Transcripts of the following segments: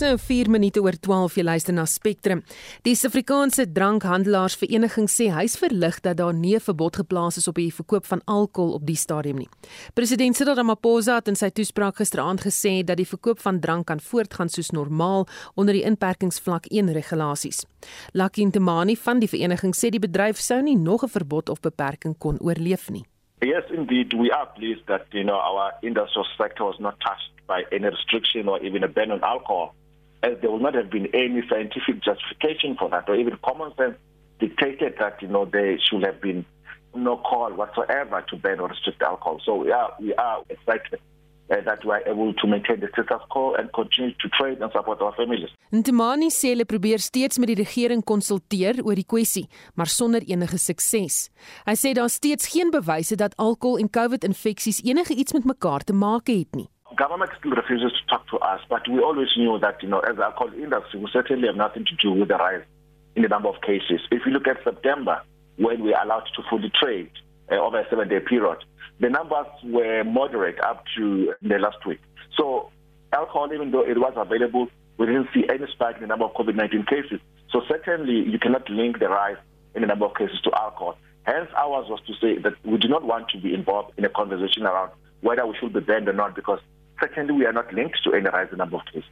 Dis nou 4 minute oor 12 jy luister na Spectrum. Die Suid-Afrikaanse Drankhandelaars-vereniging sê hy's verlig dat daar nie 'n verbod geplaas is op die verkoop van alkohol op die stadium nie. President Cyril Ramaphosa het in sy toespraak gisteraand gesê dat die verkoop van drank kan voortgaan soos normaal onder die inperkingsvlak 1 regulasies. Lucky Ntemani van die vereniging sê die bedryf sou nie nog 'n verbod of beperking kon oorleef nie. Yes, indeed. We are pleased that you know our industrial sector was not touched by any restriction or even a ban on alcohol, as there will not have been any scientific justification for that, or even common sense dictated that you know there should have been no call whatsoever to ban or restrict alcohol. So we are we are excited uh, that we are able to maintain the status quo and continue to trade and support our families. Ntemani sê hulle probeer steeds met die regering konsulteer oor die kwessie, maar sonder enige sukses. Hy sê daar steeds geen bewyse dat alkohol en COVID-infeksies enige iets met mekaar te maak het nie. Government still refuses to talk to us, but we always knew that, you know, as industry, we certainly have nothing to do with the rise in the number of cases. If you look at September, when we allowed to fully trade uh, over a seven-day period, the numbers were moderate up to the last week. So alcohol, even though it was available, we didn't see any spike in the number of COVID-19 cases. So certainly you cannot link the rise in the number of cases to alcohol. Hence, ours was to say that we do not want to be involved in a conversation around whether we should be banned or not, because secondly, we are not linked to any rise in the number of cases.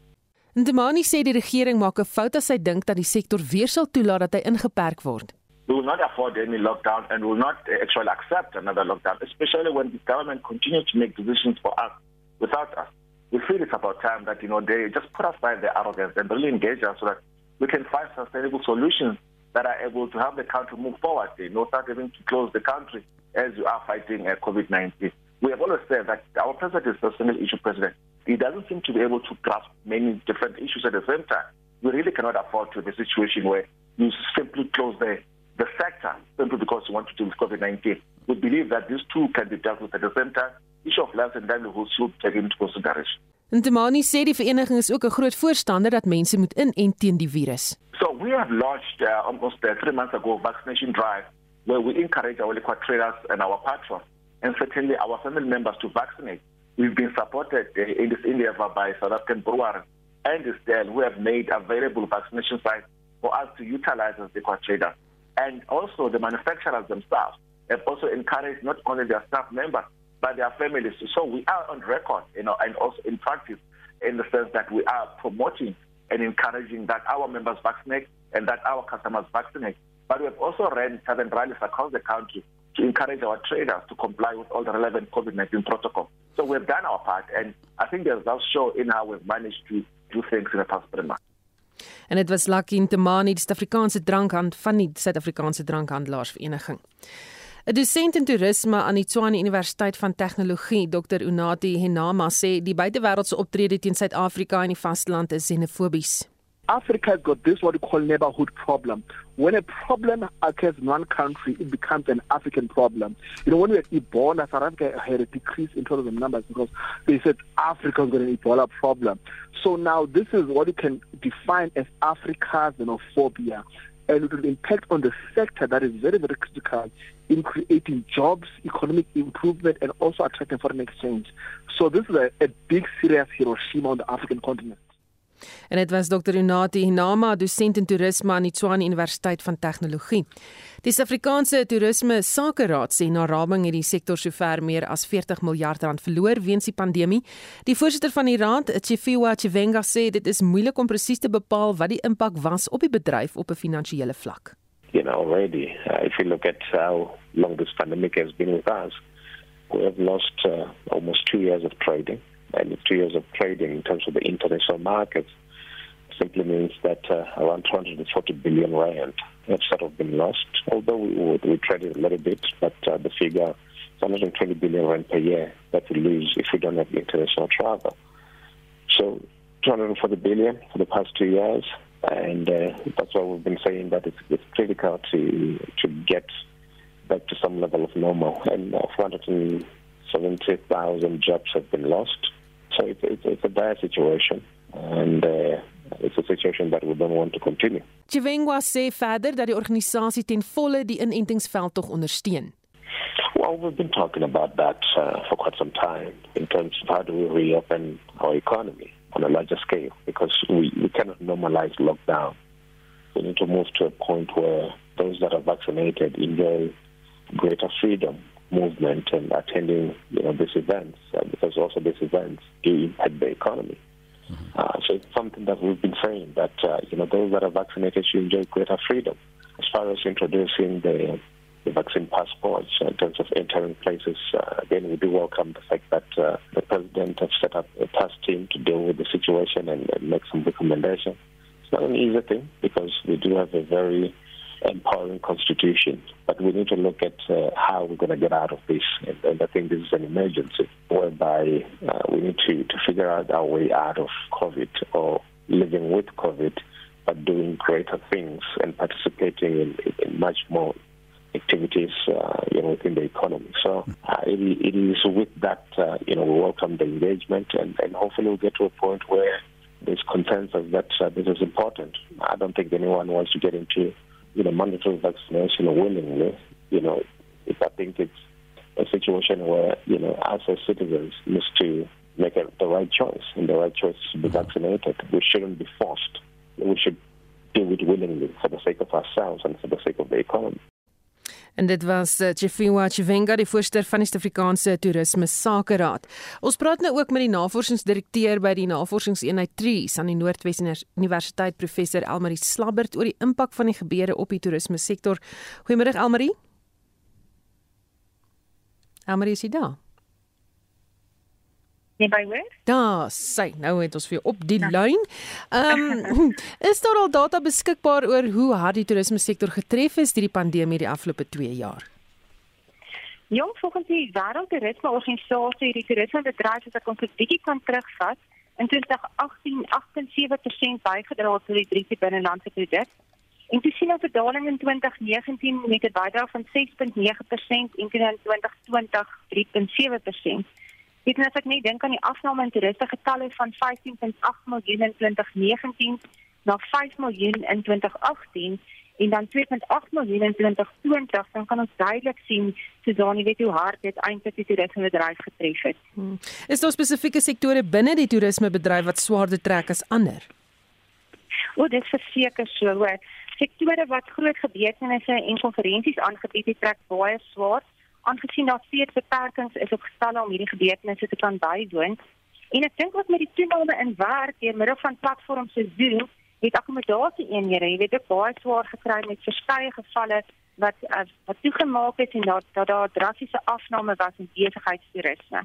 Ndemani sê die regering maak 'n fout as hy dink dat die sektor weer sal toelaat dat hy ingeperk word. We will not afford any lockdown and will not actually accept another lockdown, especially when the government continues to make decisions for us without us. We feel it's about time that you know they just put aside their arrogance and really engage us so that we can find sustainable solutions that are able to help the country move forward. You know, start having to close the country as you are fighting uh, COVID-19. We have always said that our president is a single issue president. He doesn't seem to be able to grasp many different issues at the same time. We really cannot afford to be a situation where you simply close the the sector simply because you want to deal with COVID-19. We believe that these two can be dealt with at the same time. Issue of life and livelihood should be taken into consideration. Ntemani sê die vereniging is ook 'n groot voorstander dat mense moet inent teen die virus. So we have launched uh, almost uh, three months ago vaccination drive where we encourage our liquor traders and our patrons and certainly our family members to vaccinate. We've been supported uh, in this endeavor by South African Brewery and Distel who have made available vaccination sites for us to utilize as liquor traders. and also the manufacturers themselves have also encouraged not only their staff members but their families. So we are on record, you know, and also in practice, in the sense that we are promoting and encouraging that our members vaccinate and that our customers vaccinate. But we have also ran seven rallies across the country to encourage our traders to comply with all the relevant COVID-19 protocols. So we've done our part, and I think the results show in how we've managed to do things in a transparent manner. en dit was Lucky Ntemani die Suid-Afrikaanse drankhand van die Suid-Afrikaanse drankhandelaarsvereniging. 'n Dosent in toerisme aan die Tshwane Universiteit van Tegnologie, Dr. Unati Henama sê die buitewêreldse optrede teen Suid-Afrika en die vasteland is xenofobies. Africa has got this what we call neighborhood problem. When a problem occurs in one country, it becomes an African problem. You know, when we had Ebola, South Africa had a decrease in of numbers because they said Africa has got an Ebola problem. So now this is what you can define as Africa's xenophobia. And it will impact on the sector that is very, very critical in creating jobs, economic improvement, and also attracting foreign exchange. So this is a, a big, serious Hiroshima on the African continent. En dit was Dr. Unati Hinama, dosent in toerisme aan die Tshwane Universiteit van Tegnologie. Die Suid-Afrikaanse Toerisme Sakeraad sê na raming het die sektor sover meer as 40 miljard rand verloor weens die pandemie. Die voorsitter van die raad, Chifiwa Chivenga, sê dit is moeilik om presies te bepaal wat die impak was op die bedryf op 'n finansiële vlak. You know, already, uh, if you look at how long this pandemic has been with us, we have lost uh, almost two years of trading. And two years of trading in terms of the international markets simply means that uh, around 240 billion rand have sort of been lost. Although we, we traded a little bit, but uh, the figure is 120 billion rand per year that we lose if we don't have international travel. So 240 billion for the past two years, and uh, that's why we've been saying that it's, it's critical to to get back to some level of normal. And uh, 470,000 jobs have been lost. So it's, it's, it's a bad situation. And uh, it's a situation that we don't want to continue. Chivengwa sê verder dat die organisasie ten volle die inentingsveld tog ondersteun. Well, we've been talking about that uh, for quite some time in terms of how do we reopen our economy on a larger scale because we, we cannot normalize lockdown. We need to move to a point where those that are vaccinated enjoy greater freedom, movement, and attending you know these events uh, because also these events do impact the economy. Mm-hmm. Uh, so it's something that we've been saying that uh, you know those that are vaccinated should enjoy greater freedom. As far as introducing the the vaccine passports in terms of entering places. Uh, again, we do welcome the fact that uh, the president has set up a task team to deal with the situation and, and make some recommendations. It's not an easy thing because we do have a very empowering constitution, but we need to look at uh, how we're going to get out of this. And, and, I think this is an emergency whereby uh, we need to, to figure out our way out of COVID or living with COVID, but doing greater things and participating in, in much more activities uh, you know, within the economy. So uh, it, it is with that, uh, you know, we welcome the engagement and, and hopefully we'll get to a point where there's consensus that uh, this is important. I don't think anyone wants to get into, you know, mandatory vaccination willingly. You know, if I think it's a situation where, you know, us as citizens need to make a, the right choice, and the right choice is to be mm-hmm. vaccinated. We shouldn't be forced. We should do it willingly for the sake of ourselves and for the sake of the economy. En dit was uh, Chifiwa Chivenga, die voorsteur van die Suid-Afrikaanse Toerisme Sakeraad. Ons praat nou ook met die navorsingsdirekteur by die Navorsingseenheid Trees aan die Noordwes Universiteit, professor Elmarie Slabbert oor die impak van die gebeure op die toerisme sektor. Goeiemôre Elmarie. Elmarie is daar nie by hoor? Daar, sy, nou het ons vir op die ja. lyn. Ehm um, is daar al data beskikbaar oor hoe hard die toerisme sektor getref is deur die pandemie die afgelope 2 jaar? Jong, volgens die Wêreldtoerisme Organisasie, die toerismebedryf het ek ons 'n bietjie kan terugvat. In 2018 78% bygedra tot die bruto binnelandse produk. En toe sien ons 'n daling in 2019 met 'n bydra van 6.9% en in 2020 3.7%. Dit net as ek net dink aan die afname in toeriste getalle van 15.8 miljoen in 2019 na 5 miljoen in 2018 en dan 2.8 miljoen in 2020 dan kan ons duidelik sien Suzanie weet hoe hard dit eintlik die toerismebedryf getref het. Hmm. Is daar spesifieke sektore binne die toerismebedryf wat swaarder trek as ander? O, dit verseker so. Sektore wat groot gebeurtenisse en konferensies aangebied het, trek baie swaar aangesien daar steeds beperkings is op gestalle om hierdie gebeurtenisse te kan bywoon. En ek dink ook met die toename in werk deur middel van platforms soos Zoom, het akkommodasie eenhede, jy weet, ook baie swaar gekry met verskeie gevalle wat uh, wat toegemaak het en dat daar daar drastiese afname was in besigheidstoerisme.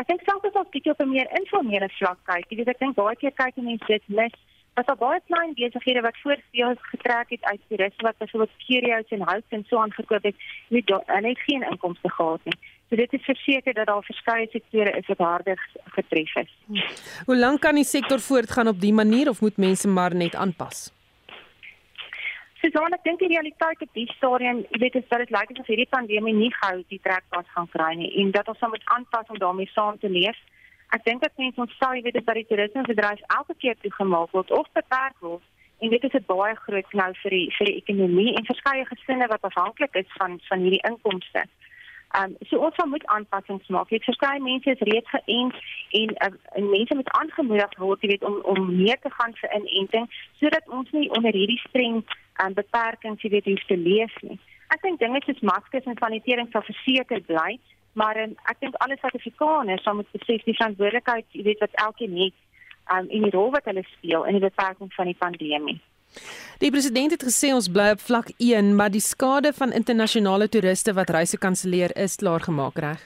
Ek dink selfs as ons kyk op 'n meer informele vlak kyk, jy weet ek dink baie keer kyk mense dit mis was daar baie klein besighede wat voorspeel getrek het uit toerisme wat byvoorbeeld curios en hout en so aangekoop het nie en het geen inkomste gehad nie. So dit is verseker dat daar verskeie sektore is wat harder getref is. Hoe lank kan die sektor voortgaan op die manier of moet mense maar net aanpas? Susan, ek dink die realiteit op die stadium, jy weet, is dat dit lyk asof hierdie pandemie nie gou die trekpas gaan kry nie en dat ons moet aanpas om daarmee saam te leef. Ek dink dat mense ontstel, jy weet, dat die toerismebedryf elke keer toegemaak word of beperk word en dit is 'n baie groot knou vir die vir die ekonomie en verskeie gesinne wat afhanklik is van van hierdie inkomste. Ehm um, so ons moet aanpassings maak. Ek verskeie mense is reeds geënt en uh, en mense moet aangemoedig word, jy weet, om om meer te gaan vir inenting sodat ons nie onder hierdie streng um, beperkings, jy weet, hoef te leef nie. Ek dink dinge soos maskers en sanitering sal verseker bly, maar um, ek dink alle Suid-Afrikaners sal moet besef die verantwoordelikheid, jy weet wat elkeen het um, en die rol wat hulle speel in die beperking van die pandemie. Die president het gesê ons bly op vlak 1, maar die skade van internasionale toeriste wat reise kanselleer is klaar gemaak reg.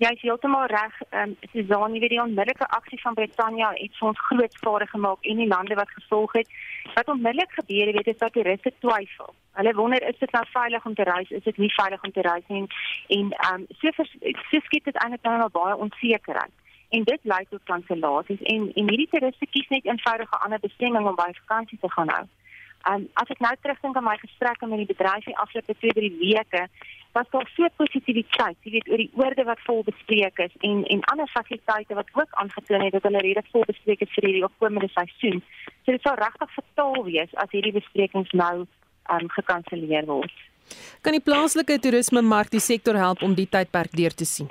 Jy is heeltemal reg. Ehm um, Susan, jy weet die onmiddellike aksie van Brittanje het ons groot skade gemaak en die lande wat gevolg het. Wat onmiddellik gebeur, weet is dat toeriste twyfel. Hulle wonder is dit nou veilig om te reis? Is dit nie veilig om te reis nie? En ehm um, so so skiet dit eintlik nou baie onsekerheid. En dit lei tot kansellasies en en hierdie toeriste kies net eenvoudige ander bestemming om by vakansie te gaan hou. Um, as ek nou terugdink aan my gesprekke met die bedryf die afgelope 2-3 weke, was daar so positiwiteit, jy weet oor die oorde wat vol bespreek is en en ander fasiliteite wat ook aangetoon het dat hulle reeds vol bespreek het vir die opkomende seisoen. So dit sou regtig fatal wees as hierdie besprekings nou um, gekanselleer word. Kan die plaaslike toerisme mark die sektor help om die tydperk deur te sien?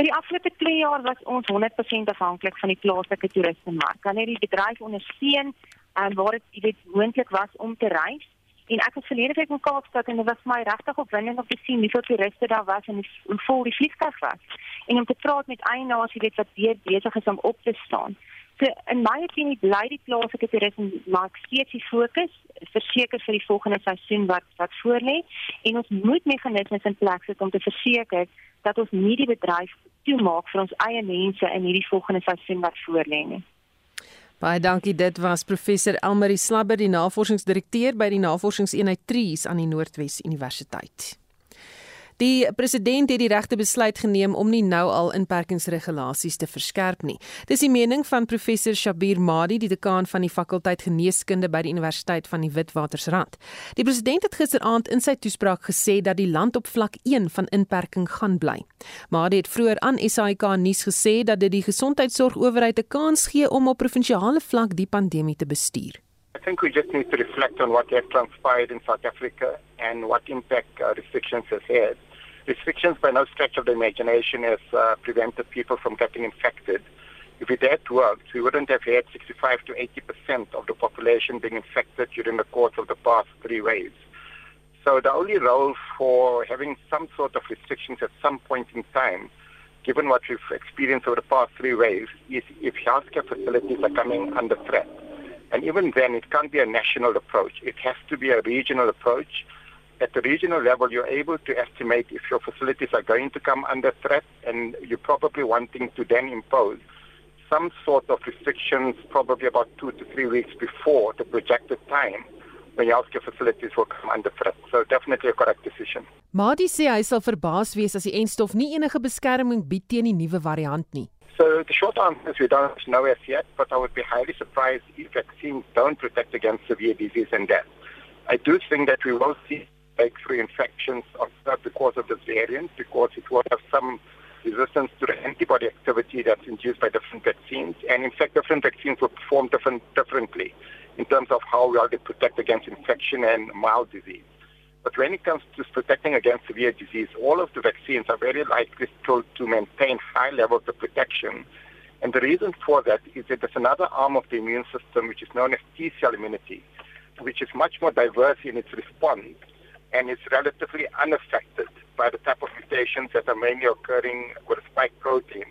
Vir die afgelope 2 jaar was ons 100% afhanklik van die plaaslike toerismemark. Dan het die bedryf ondersteun en waar dit weet moontlik was om te reis. En ek het verlede week in Kaapstad en dit was my regtig opwindend om te sien hoeveel toeriste daar was en hoe vol die vliegtuig was. En om te praat met eienaars wie dit wat weer besig is om op te staan. So in my opinie bly die plaaslike toerisme maar steeds die fokus verseker vir die volgende seisoen wat wat voorlê en ons moet meganismes in plek sit om te verseker dat ons nie die bedryf toemaak vir ons eie mense in hierdie volgende seisoen wat voorlê nie. Baie dankie. Dit was professor Elmarie Slabber, die navorsingsdirekteur by die Navorsingseenheid Trees aan die Noordwes Universiteit. Die president het die regte besluit geneem om nie nou al inperkingsregulasies te verskerp nie. Dis die mening van professor Shabir Madi, die dekaan van die fakulteit geneeskunde by die Universiteit van die Witwatersrand. Die president het gisteraand in sy toespraak gesê dat die land op vlak 1 van inperking gaan bly. Madi het vroeër aan SAK nuus gesê dat dit die gesondheidsorgowerheid 'n kans gee om op provinsiale vlak die pandemie te bestuur. I think we just need to reflect on what has transpired in South Africa and what impact uh, restrictions has had. Restrictions by no stretch of the imagination has uh, prevented people from getting infected. If it had worked, we wouldn't have had 65 to 80 percent of the population being infected during the course of the past three waves. So the only role for having some sort of restrictions at some point in time, given what we've experienced over the past three waves, is if healthcare facilities are coming under threat. And even then, it can't be a national approach. It has to be a regional approach at the regional level, you're able to estimate if your facilities are going to come under threat, and you're probably wanting to then impose some sort of restrictions, probably about two to three weeks before the projected time when healthcare facilities will come under threat. So definitely a correct decision. Madi sê hy sal verbaas wees as die enstof nie enige beskerming bied teen die nuwe variant nie. So the short answer is we don't know as yet, but I would be highly surprised if vaccines don't protect against severe disease and death. I do think that we will see breakthrough infections occur because of this variant, because it will have some resistance to the antibody activity that's induced by different vaccines. And in fact, different vaccines will perform different, differently in terms of how well they protect against infection and mild disease. But when it comes to protecting against severe disease, all of the vaccines are very likely to, to maintain high levels of protection. And the reason for that is that there's another arm of the immune system, which is known as T cell immunity, which is much more diverse in its response and is relatively unaffected by the type of mutations that are mainly occurring with spike protein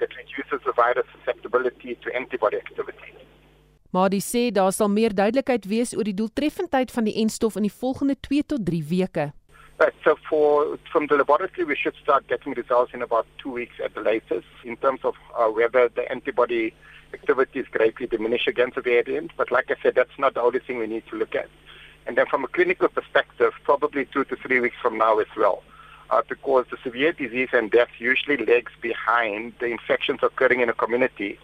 that reduces the virus susceptibility to antibody activity. Maar die sê daar sal meer duidelikheid wees oor die doeltreffendheid van die enstof in die volgende 2 tot 3 weke. Right, so for from the laboratory we should start getting results in about 2 weeks at the latest in terms of uh, whether the antibody activity is greatly diminished against the variant but like I said that's not the only thing we need to look at. And then from a clinical perspective, probably two to three weeks from now as well. Uh, because the severe disease and death usually lags behind the infections occurring in a community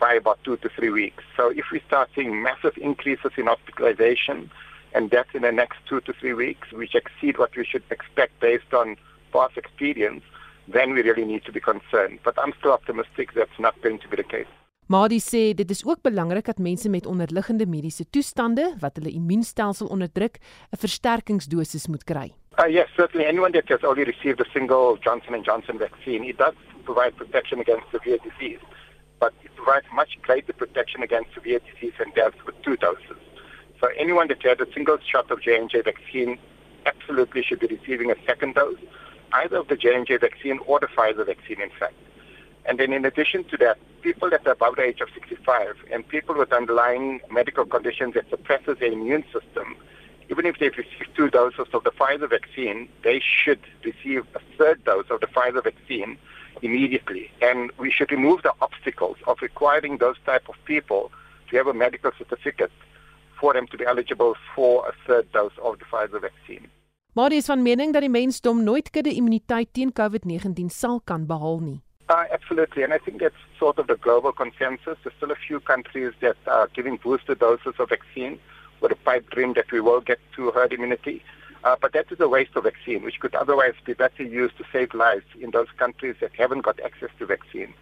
by about two to three weeks. So if we start seeing massive increases in hospitalization and death in the next two to three weeks, which exceed what we should expect based on past experience, then we really need to be concerned. But I'm still optimistic that's not going to be the case. Madi sê dit is ook belangrik dat mense met onderliggende mediese toestande wat hulle immuunstelsel onderdruk, 'n versterkingsdosis moet kry. Uh, yes, certainly anyone that has already received a single Johnson & Johnson vaccine, it does provide protection against severe disease, but it provides much greater protection against severe disease and death with two doses. So anyone that had a single shot of J&J vaccine absolutely should be receiving a second dose, either of the J&J vaccine or the Pfizer vaccine in fact. And then in addition to that, people that are above the age of 65 and people with underlying medical conditions that suppresses their immune system, even if they've received two doses of the Pfizer vaccine, they should receive a third dose of the Pfizer vaccine immediately. And we should remove the obstacles of requiring those type of people to have a medical certificate for them to be eligible for a third dose of the Pfizer vaccine. Maar is van mening dat die mensdom nooit kudde immuniteit teen COVID-19 sal kan behaal nie. Uh, absolutely, and I think that's sort of the global consensus. There's still a few countries that are giving booster doses of vaccine with a pipe dream that we will get to herd immunity. Uh, but that is a waste of vaccine, which could otherwise be better used to save lives in those countries that haven't got access to vaccine.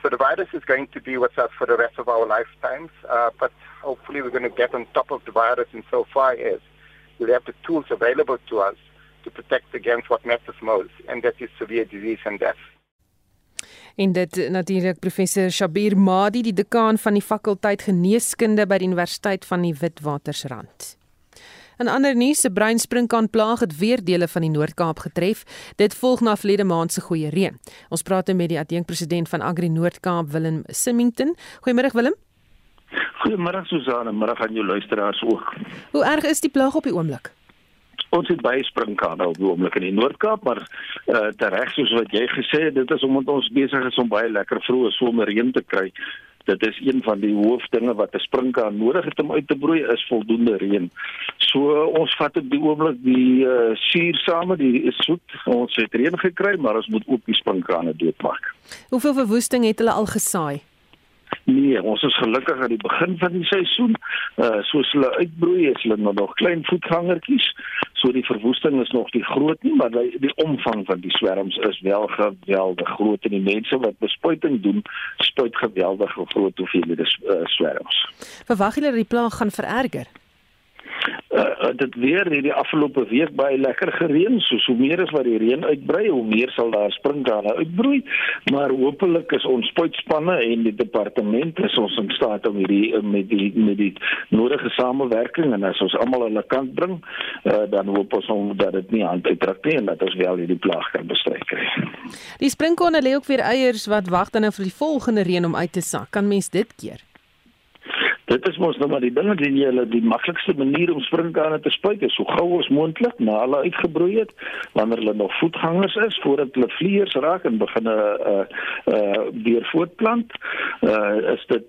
So the virus is going to be with us for the rest of our lifetimes, uh, but hopefully we're going to get on top of the virus in so far as we'll have the tools available to us to protect against what matters most, and that is severe disease and death. En dit natuurlik professor Shabir Madi, die dekaan van die fakulteit geneeskunde by die Universiteit van die Witwatersrand. 'n Ander nuus, se breinsprinkaan plaag het weer dele van die Noord-Kaap getref. Dit volg na verlede maand se goeie reën. Ons praat nou met die adjunkpresident van Agri Noord-Kaap, Willem Simington. Goeiemôre Willem. Goeiemôre Susan, môre aan jou luisteraars ook. Hoe erg is die plaag op die oomblik? Ons het baie sprinkane op die oomblik in die Noord-Kaap, maar uh eh, tereg soos wat jy gesê het, dit is omdat ons besig is om baie lekker vroeë somerreën te kry. Dit is een van die hoofdinge wat 'n sprinkaan nodig het om uit te broei is voldoende reën. So ons vat op die oomblik die uh suur same, die soet. Ons het reën gekry, maar ons moet ook die sprinkane doodmaak. Hoeveel verwoesting het hulle al gesaai? Nee, ons is gelukkig aan die begin van die seisoen. Uh soos hulle uitbroei, is hulle nog klein voetgangertjies. So die verwoesting is nog nie groot nie, maar die, die omvang van die swerms is wel geweldig groot en die mense wat bespuiting doen, spuit geweldig groot hoeveelhede uh, swerms. Verwag julle die plaag gaan vererger? Uh, dit weer hierdie afgelope week baie lekker gereën so so meer as wat die reën uitbrei hoe meer sal daar springkane uitbroei maar hopelik is ons spuitspanne en die departement is ons in staat om hierdie eh, met die met die nodige samewerking en as ons almal aan 'n kant bring uh, dan hoop ons om dat dit nie aan uitdruk nie en dat ons wel hierdie plaag kan bestry kry. Die springkane lê ook weer eiers wat wag dan nou vir die volgende reën om uit te sak. Kan mens dit keer? Dit is mos nou maar die ding dat jy hulle die maklikste manier om sprinkane te spuit is so gou as moontlik na hulle uitgebroei het wanneer hulle nog voetgangers is voordat hulle vleiers raak en begin 'n uh, uh, weer voortplant uh, is dit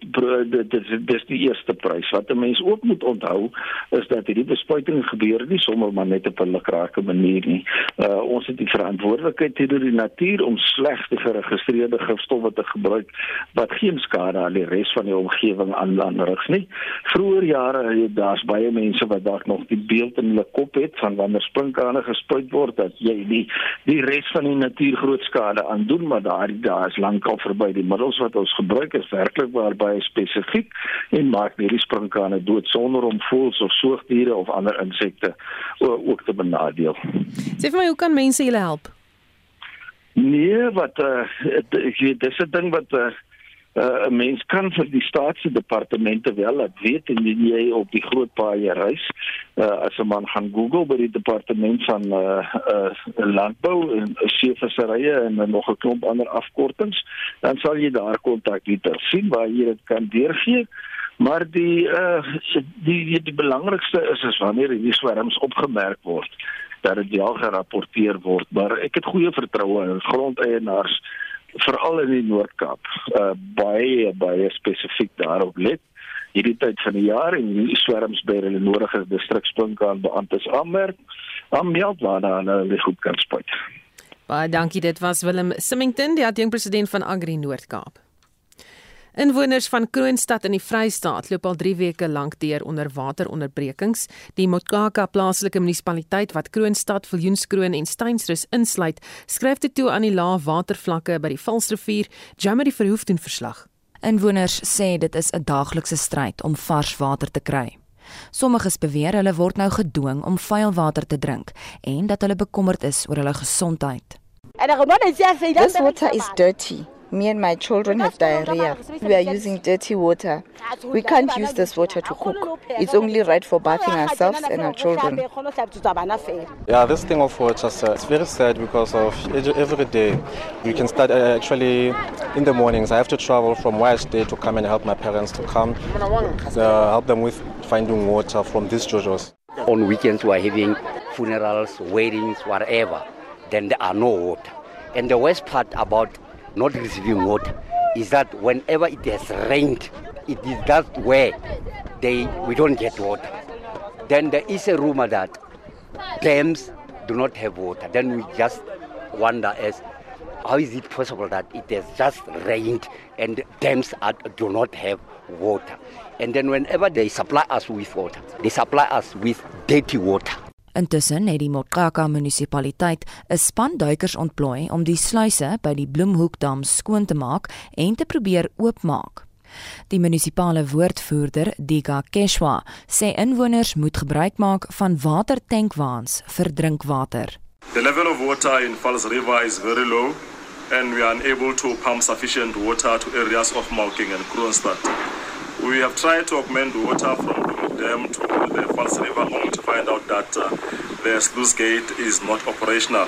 dit is dis die eerste prys. Wat 'n mens ook moet onthou is dat hierdie bespuiting gebeur nie sommer maar net op 'n lekrake manier nie. Uh, ons het die verantwoordelikheid teenoor die natuur om slegte geregistreerde gifstowwe te gebruik wat geen skade aan die res van die omgewing aanrig nie. Vroeger jare daar's baie mense wat dalk nog die beeld in hulle kop het van wanneer sprinkane gespuit word dat jy die die res van die natuur groot skade aan doen, maar daardie dae is lankal verby. Die middels wat ons gebruik is werklik baie spesifiek en maak nie die sprinkane dood sonder om voëls of soogdiere of ander insekte ook te benadeel. Sê vir my, hoe kan mense julle help? Nee, wat uh, ek weet dis 'n ding wat uh, uh, 'n mens kan vir die staatsdepartemente wel laat weet indien jy op die groot paaie reis. Uh, as 'n man gaan Google by die departement van uh, uh, landbou en seevisserye en nog 'n klomp ander afkortings dan sal jy daar kontakdetails sien waar jy dit kan deurgee. Maar die uh, die die, die belangrikste is is wanneer hierdie swerms opgemerk word dat dit wel gerapporteer word. Maar ek het goeie vertroue in grondeienaars veral in die Noord-Kaap uh, baie baie spesifiek daarop let hierdie tyd van die jaar en die swerms by hulle nodige distrikspunte beamptes aanmerk aanmeld waar hulle goed kan spuit. Baie dankie dit was Willem Simington die adjunkpresident van Agri Noord-Kaap. Inwoners van Kroonstad in die Vrystaat loop al 3 weke lank deur onder wateronderbrekings. Die Motkaka plaaslike munisipaliteit wat Kroonstad, Viljoenskroon en Steynsrus insluit, skryf dit toe aan die lae watervlakke by die Valsrivier. Jamie Verhoef doen verslag. Inwoners sê dit is 'n daaglikse stryd om vars water te kry. Sommiges beweer hulle word nou gedwing om vuil water te drink en dat hulle bekommerd is oor hulle gesondheid. This water is dirty. Me and my children have diarrhea. We are using dirty water. We can't use this water to cook. It's only right for bathing ourselves and our children. Yeah, this thing of water, it's very sad because of every day. You can start uh, actually in the mornings. I have to travel from where I stay to come and help my parents to come, uh, help them with finding water from these jojos. On weekends, we are having funerals, weddings, whatever. Then there are no water. And the worst part about not receiving water is that whenever it has rained, it is that where they we don't get water. Then there is a rumor that dams do not have water. Then we just wonder as how is it possible that it has just rained and dams are, do not have water? And then whenever they supply us with water, they supply us with dirty water. Intussen het die Mokaka munisipaliteit 'n span duikers ontplooi om die sluise by die Bloemhoekdam skoon te maak en te probeer oopmaak. Die munisipale woordvoerder, Diga Keshwa, sê inwoners moet gebruik maak van watertankwaans vir drinkwater. The level of water in Falls River is very low and we are unable to pump sufficient water to areas of Malking and Kroonstad. We have tried to augment water from the dam to the False River only to find out that uh, the sluice gate is not operational.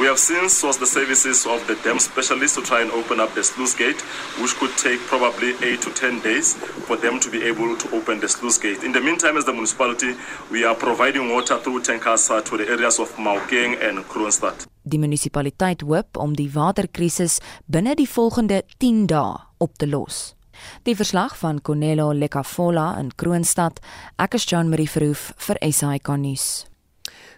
We have since sourced the services of the dam specialists to try and open up the sluice gate, which could take probably 8 to 10 days for them to be able to open the sluice gate. In the meantime, as the municipality, we are providing water through tankers uh, to the areas of Maukeng and Kroonstad. Die munisipaliteit hoop om die waterkrisis binne die volgende 10 dae op te los. Die verslag van Conelo Lekafola in Kroonstad, ek is Jean Marie Verhoef vir SAK nuus.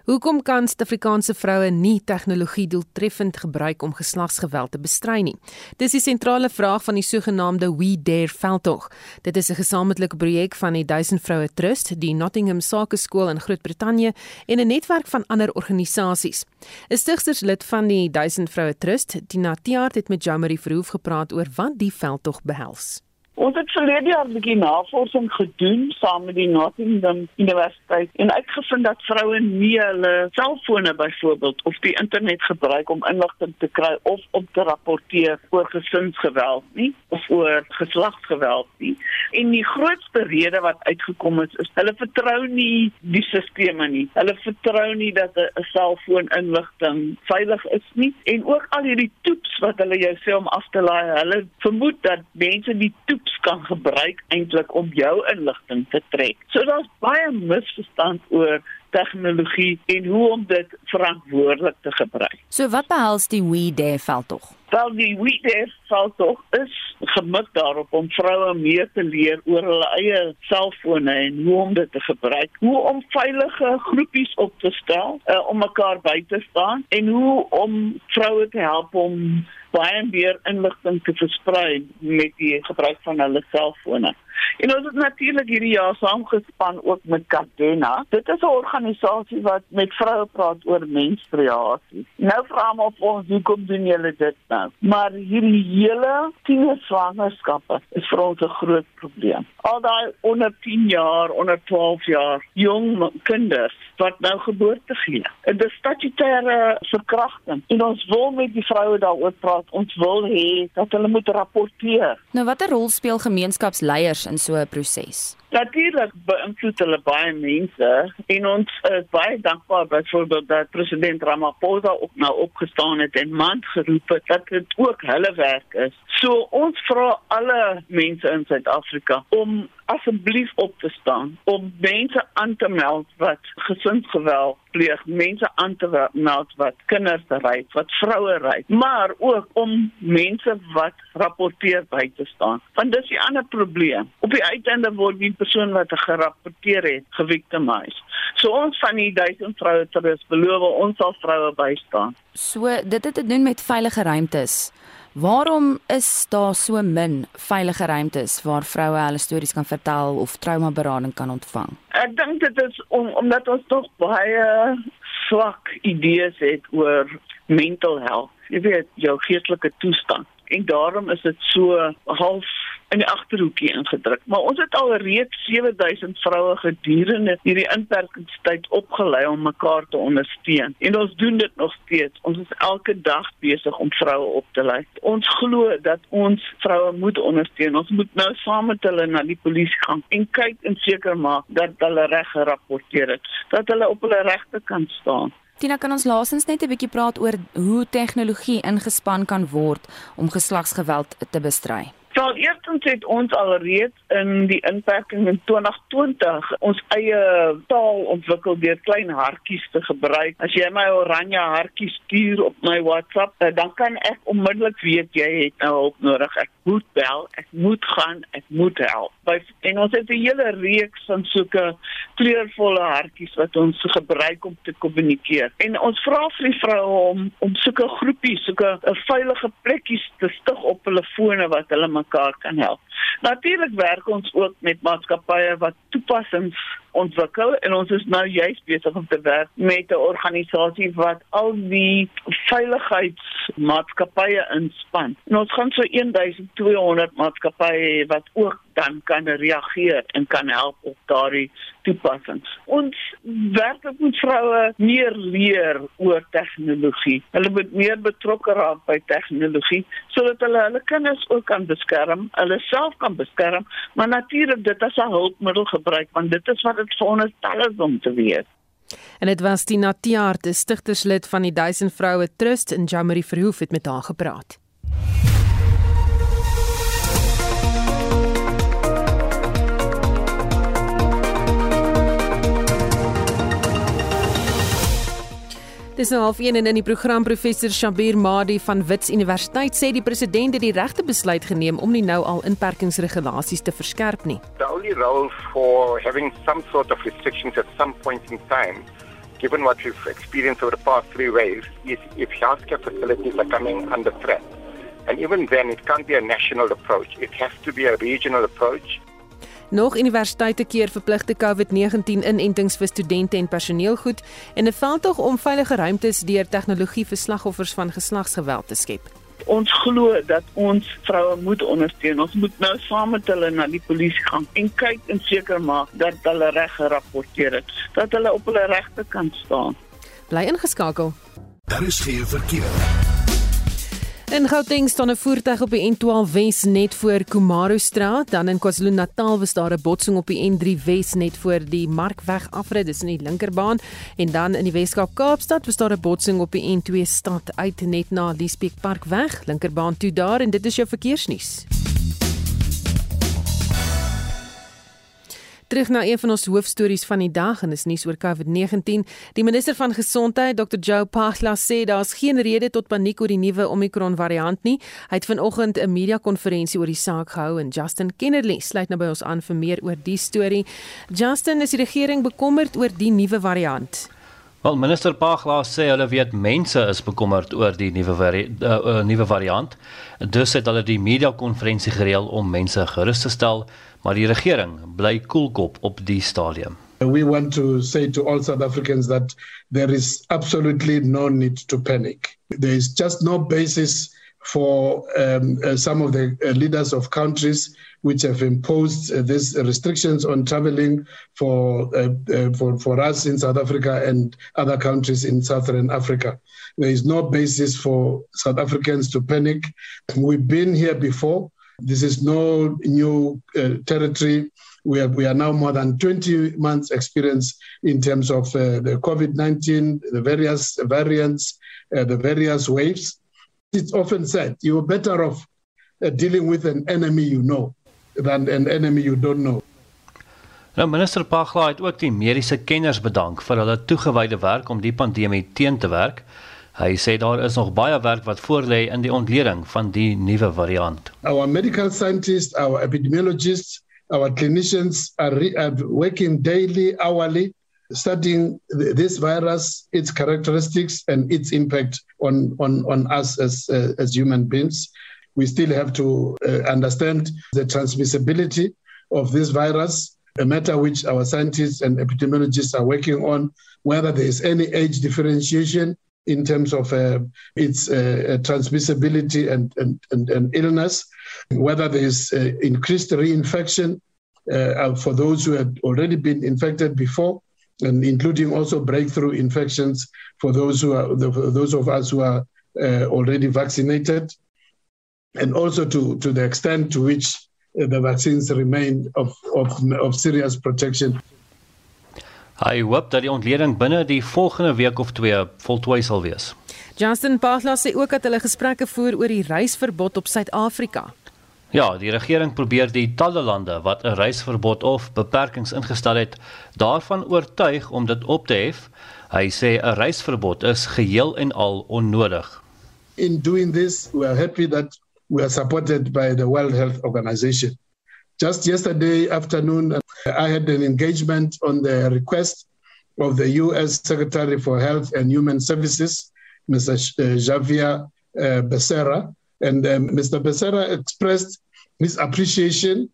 Hoekom kan Suid-Afrikaanse vroue nie tegnologie doeltreffend gebruik om geslagsgeweld te bestry nie? Dis die sentrale vraag van die sogenaamde We Dare veldtog. Dit is 'n gesamentlike projek van die 1000 Vroue Trust, die Nottingham Sakeskool in Groot-Brittanje en 'n netwerk van ander organisasies. 'n Stigterslid van die 1000 Vroue Trust, Tina Tiaart het met Jamari Verhoef gepraat oor wat die veldtog behels. Ons het verlede jaar 'n bietjie navorsing gedoen saam met die Nottingham Universiteit en uitgevind dat vroue nie hulle selfone byvoorbeeld of die internet gebruik om inligting te kry of om te rapporteer oor gesinsgeweld nie of oor geslagsgeweld nie. En die grootste rede wat uitgekom het is hulle vertrou nie die stelsels nie. Hulle vertrou nie dat 'n selfoon inligting veilig is nie en ook al hierdie toets wat hulle jou sê om af te laai, hulle vermoed dat mense die toets apps kan gebruik eintlik om jou inligting te trek. So daar's baie misverstand oor tegnologie en hoe om dit verantwoordelik te gebruik. So wat behels die We Dare veldtog? Wel die We Dare veldtog is gemik daarop om vroue meer te leer oor hulle eie selfone en hoe om dit te gebruik, hoe om veilige groepies op te stel uh, om mekaar by te staan en hoe om vroue te help om baie meer inligting te versprei met die gebruik van hulle selfone. En ons het natuurlik hierdie jaar saamgespan ook met Cadena. Dit is 'n organisasie wat met vroue praat oor menstruasie. Nou vra hom of ons hoekom doen julle dit nou? Maar hierdie hele tiener swangerskappe is vir ons 'n groot probleem. Al daai onder 10 jaar, onder 12 jaar jong kinders wat nou geboorte gee. En dis statutêre verkrachting. En ons wil met die vroue daaroor praat. Ons wil hê dat hulle moet rapporteer. Nou watter rol speel gemeenskapsleiers in so 'n proses? Natuurlik beïnvloed hulle baie mense en ons is baie dankbaar byvoorbeeld dat president Ramaphosa ook nou opgestaan het en man geroep het dat dit ook hulle werk is. So ons vra alle mense in Suid-Afrika om asseblief op te staan om mense aan te meld wat gesinsgeweld pleeg, mense aan te meld wat kinders ry, wat vroue ry, maar ook om mense wat rapporteer by te staan. Want dis 'n ander probleem. Op die uiteinde word die persoon wat gerapporteer het geviktimiseer. So ons van die 1000 vroue terus beloof ons sal vroue bystaan. So dit het te doen met veilige ruimtes. Waarom is daar so min veilige ruimtes waar vroue hulle stories kan vertel of traumaberading kan ontvang? Ek dink dit is om omdat ons tog baie swak idees het oor mental health. Jy weet, jou geestelike toestand. En daarom is dit so half in die agterhoekie ingedruk. Maar ons het al reeds 7000 vroue gedurende hierdie inperkingstyd opgelei om mekaar te ondersteun. En ons doen dit nog steeds. Ons is elke dag besig om vroue op te lei. Ons glo dat ons vroue moet ondersteun. Ons moet nou saam met hulle na die polisie gaan en kyk en seker maak dat hulle reg gerapporteer het, dat hulle op hulle regte kan staan. Tina kan ons laasens net 'n bietjie praat oor hoe tegnologie ingespan kan word om geslagsgeweld te bestry. Wel, eerstens het ons alreeds in die inperking in 2020 ons eie taal ontwikkel deur klein hartjies te gebruik. As jy my oranje hartjie stuur op my WhatsApp, eh, dan kan ek onmiddellik weet jy het nou hulp nodig. Ek moet bel, ek moet gaan, ek moet help. By en ons het 'n hele reeks van sulke kleurvolle hartjies wat ons gebruik om te kommunikeer. En ons vra vir die vroue om om sulke groepies, sulke eh, veilige plekkies te stig op hulle fone wat hulle mekaar kan help. Natuurlik werk ons ook met maatskappye wat toepassings ontwikkel en ons is nou juist besig om te werk met 'n organisasie wat al die veiligheidsmaatskappye inspan. En ons gaan so 1200 maatskappye wat ook dan kan reageer en kan help op daardie toepassings. Ons werk met vroue meer leer oor tegnologie. Hulle moet meer betrokke raak by tegnologie sodat hulle hulle kinders ook kan beskerm, hulle self kan beskerm, maar natuurlik dit as 'n hulpmiddel gebruik want dit is wat dit veronderstel is om te weet. En dit was die Natiaart, die stigterslid van die Duisend Vroue Trust in Jamari Verhoef het met haar gepraat. Dis nou half 1 en in die program professor Shabir Madi van Wits Universiteit sê die president het die regte besluit geneem om nie nou al inperkingsregulasies te verskerp nie. The only role for having some sort of restrictions at some point in time given what we've experienced over the past three waves is if healthcare facilities are coming under threat. And even then it can't be a national approach. It has to be a regional approach Nog universiteite keer verpligte COVID-19 inentings vir studente en personeel goed en 'n veldtog om veilige ruimtes deur tegnologie vir slagoffers van geslagsgeweld te skep. Ons glo dat ons vroue moet ondersteun. Ons moet nou saam met hulle na die polisie gaan en kyk en seker maak dat hulle reg gerapporteer het, dat hulle op hulle regte kan staan. Bly ingeskakel. Daar is geen verkeer. In Gauteng staan 'n voertuig op die N12 Wes net voor Kumaro Straat, dan in KwaZulu-Natal was daar 'n botsing op die N3 Wes net voor die Markweg afrit, dis in die linkerbaan, en dan in die Weskaap Kaapstad was daar 'n botsing op die N2 stad uit net na die Spek Parkweg, linkerbaan toe daar en dit is jou verkeersnuus. Terug na een van ons hoofstories van die dag en dis nuus oor COVID-19. Die minister van Gesondheid, Dr. Joe Pagla, sê daar's geen rede tot paniek oor die nuwe Omicron variant nie. Hy het vanoggend 'n media-konferensie oor die saak gehou en Justin Kennerly sluit nou by ons aan vir meer oor die storie. Justin, is die regering bekommerd oor die nuwe variant? Wel, minister Pagla sê hulle weet mense is bekommerd oor die nuwe vari uh, uh, nuwe variant. Dus het hulle die media-konferensie gereël om mense gerus te stel maar die regering bly koelkop op die stadium. We want to say to all South Africans that there is absolutely no need to panic. There is just no basis for um, uh, some of the uh, leaders of countries which have imposed uh, these restrictions on traveling for, uh, uh, for, for us in South Africa and other countries in Southern Africa. There is no basis for South Africans to panic. We've been here before. This is no new uh, territory. We are, we are now more than 20 months experience in terms of uh, the COVID-19, the various variants, uh, the various waves. It's often said you're better off uh, dealing with an enemy you know than an enemy you don't know. Nou minister Pagla het ook die mediese kenners bedank vir hulle toegewyde werk om die pandemie teen te werk. Hy sê daar is nog baie werk wat voorlê in die ontleding van die nuwe variant. Our medical scientists, our epidemiologists, our clinicians are, are working daily, hourly studying this virus, its characteristics and its impact on on on us as uh, as human beings. We still have to uh, understand the transmissibility of this virus, a matter which our scientists and epidemiologists are working on, whether there is any age differentiation in terms of uh, its uh, transmissibility and, and, and, and, illness, whether there's uh, increased reinfection uh, for those who had already been infected before, and including also breakthrough infections for those who are those of us who are uh, already vaccinated, and also to, to the extent to which uh, the vaccines remain of, of, of serious protection. Hy hoop dat die ontleding binne die volgende week of 2 voltooi sal wees. Justin Pagla sê ook dat hulle gesprekke voer oor die reisverbod op Suid-Afrika. Ja, die regering probeer die talle lande wat 'n reisverbod of beperkings ingestel het, daarvan oortuig om dit op te hef. Hy sê 'n reisverbod is geheel en al onnodig. In doing this, we are happy that we are supported by the World Health Organization. Just yesterday afternoon, uh, I had an engagement on the request of the U.S. Secretary for Health and Human Services, Mr. Uh, Javier uh, Becerra. And um, Mr. Becerra expressed his appreciation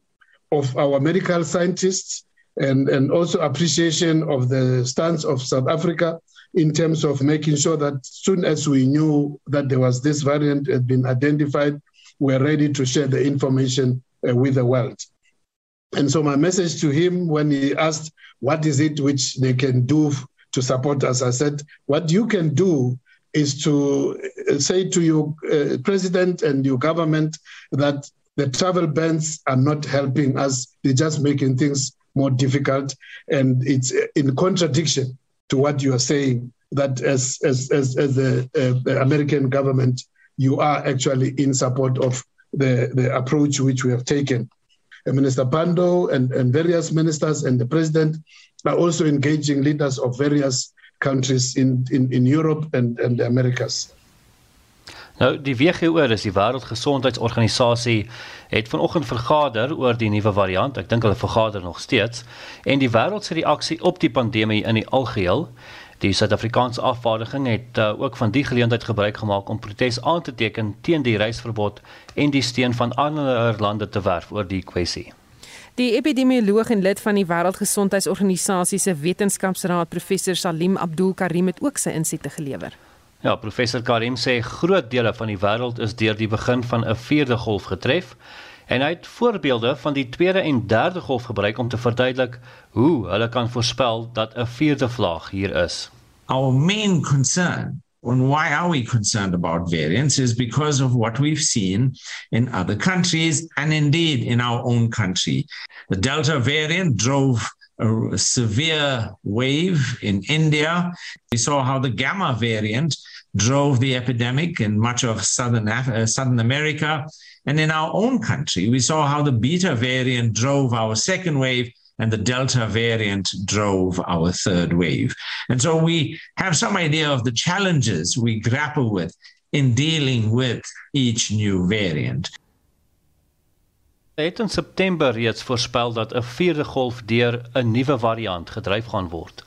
of our medical scientists and, and also appreciation of the stance of South Africa in terms of making sure that as soon as we knew that there was this variant had been identified, we're ready to share the information uh, with the world. And so my message to him when he asked, what is it which they can do to support us? I said, what you can do is to uh, say to your uh, president and your government that the travel bans are not helping us. They're just making things more difficult. And it's in contradiction to what you are saying that as, as, as, as the, uh, the American government, you are actually in support of the, the approach which we have taken. And Minister Pando and, and various ministers and the president are also engaging leaders of various countries in, in, in Europe and, and the Americas. Nou die WHO, dis die Wêreldgesondheidsorganisasie, het vanoggend vergader oor die nuwe variant. Ek dink hulle vergader nog steeds en die wêreld se reaksie op die pandemie in die algeheel. Die Suid-Afrikaanse afvaardiging het uh, ook van die geleentheid gebruik gemaak om protes aan te teken teen die reisverbod en die steun van ander lande te werf oor die kwessie. Die epidemioloog en lid van die Wêreldgesondheidsorganisasie se wetenskapsraad, professor Salim Abdul Karim het ook sy insigte gelewer. Ja, professor Karim sê groot dele van die wêreld is deur die begin van 'n vierde golf getref en hy het voorbeelde van die tweede en derde golf gebruik om te verduidelik hoe hulle kan voorspel dat 'n vierde vlaag hier is. Our main concern And why are we concerned about variants is because of what we've seen in other countries and indeed in our own country. The Delta variant drove a severe wave in India. We saw how the Gamma variant drove the epidemic in much of southern Af- uh, southern America and in our own country we saw how the beta variant drove our second wave and the delta variant drove our third wave. And so we have some idea of the challenges we grapple with in dealing with each new variant. Het in September reeds voorspel dat 'n vierde golf deur 'n nuwe variant gedryf gaan word.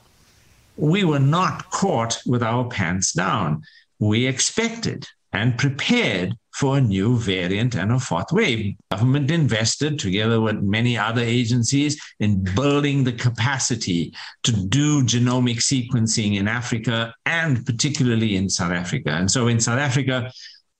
We were not caught with our pants down. We expected and prepared for a new variant and a fourth wave. Government invested together with many other agencies in building the capacity to do genomic sequencing in Africa and particularly in South Africa. And so in South Africa,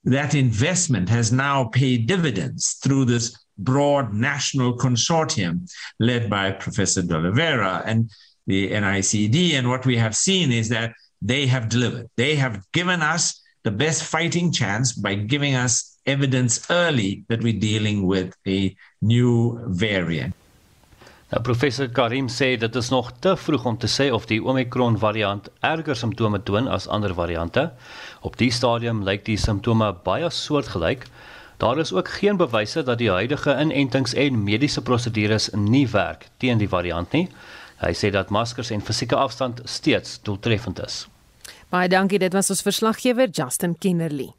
that investment has now paid dividends through this broad national consortium led by Professor De Oliveira. And the NICD. And what we have seen is that they have delivered. They have given us the best fighting chance by giving us evidence early that we're dealing with a new variant. Nou professor Karim sê dit is nog te vroeg om te sê of die Omicron variant erger simptome toon as ander variante. Op die stadium lyk die simptome baie soortgelyk. Daar is ook geen bewyse dat die huidige inentings en mediese prosedures nie werk teen die variant nie. Hy sê dat maskers en fisieke afstand steeds doeltreffend is. Baie dankie, dit was ons verslaggewer Justin Kennerly.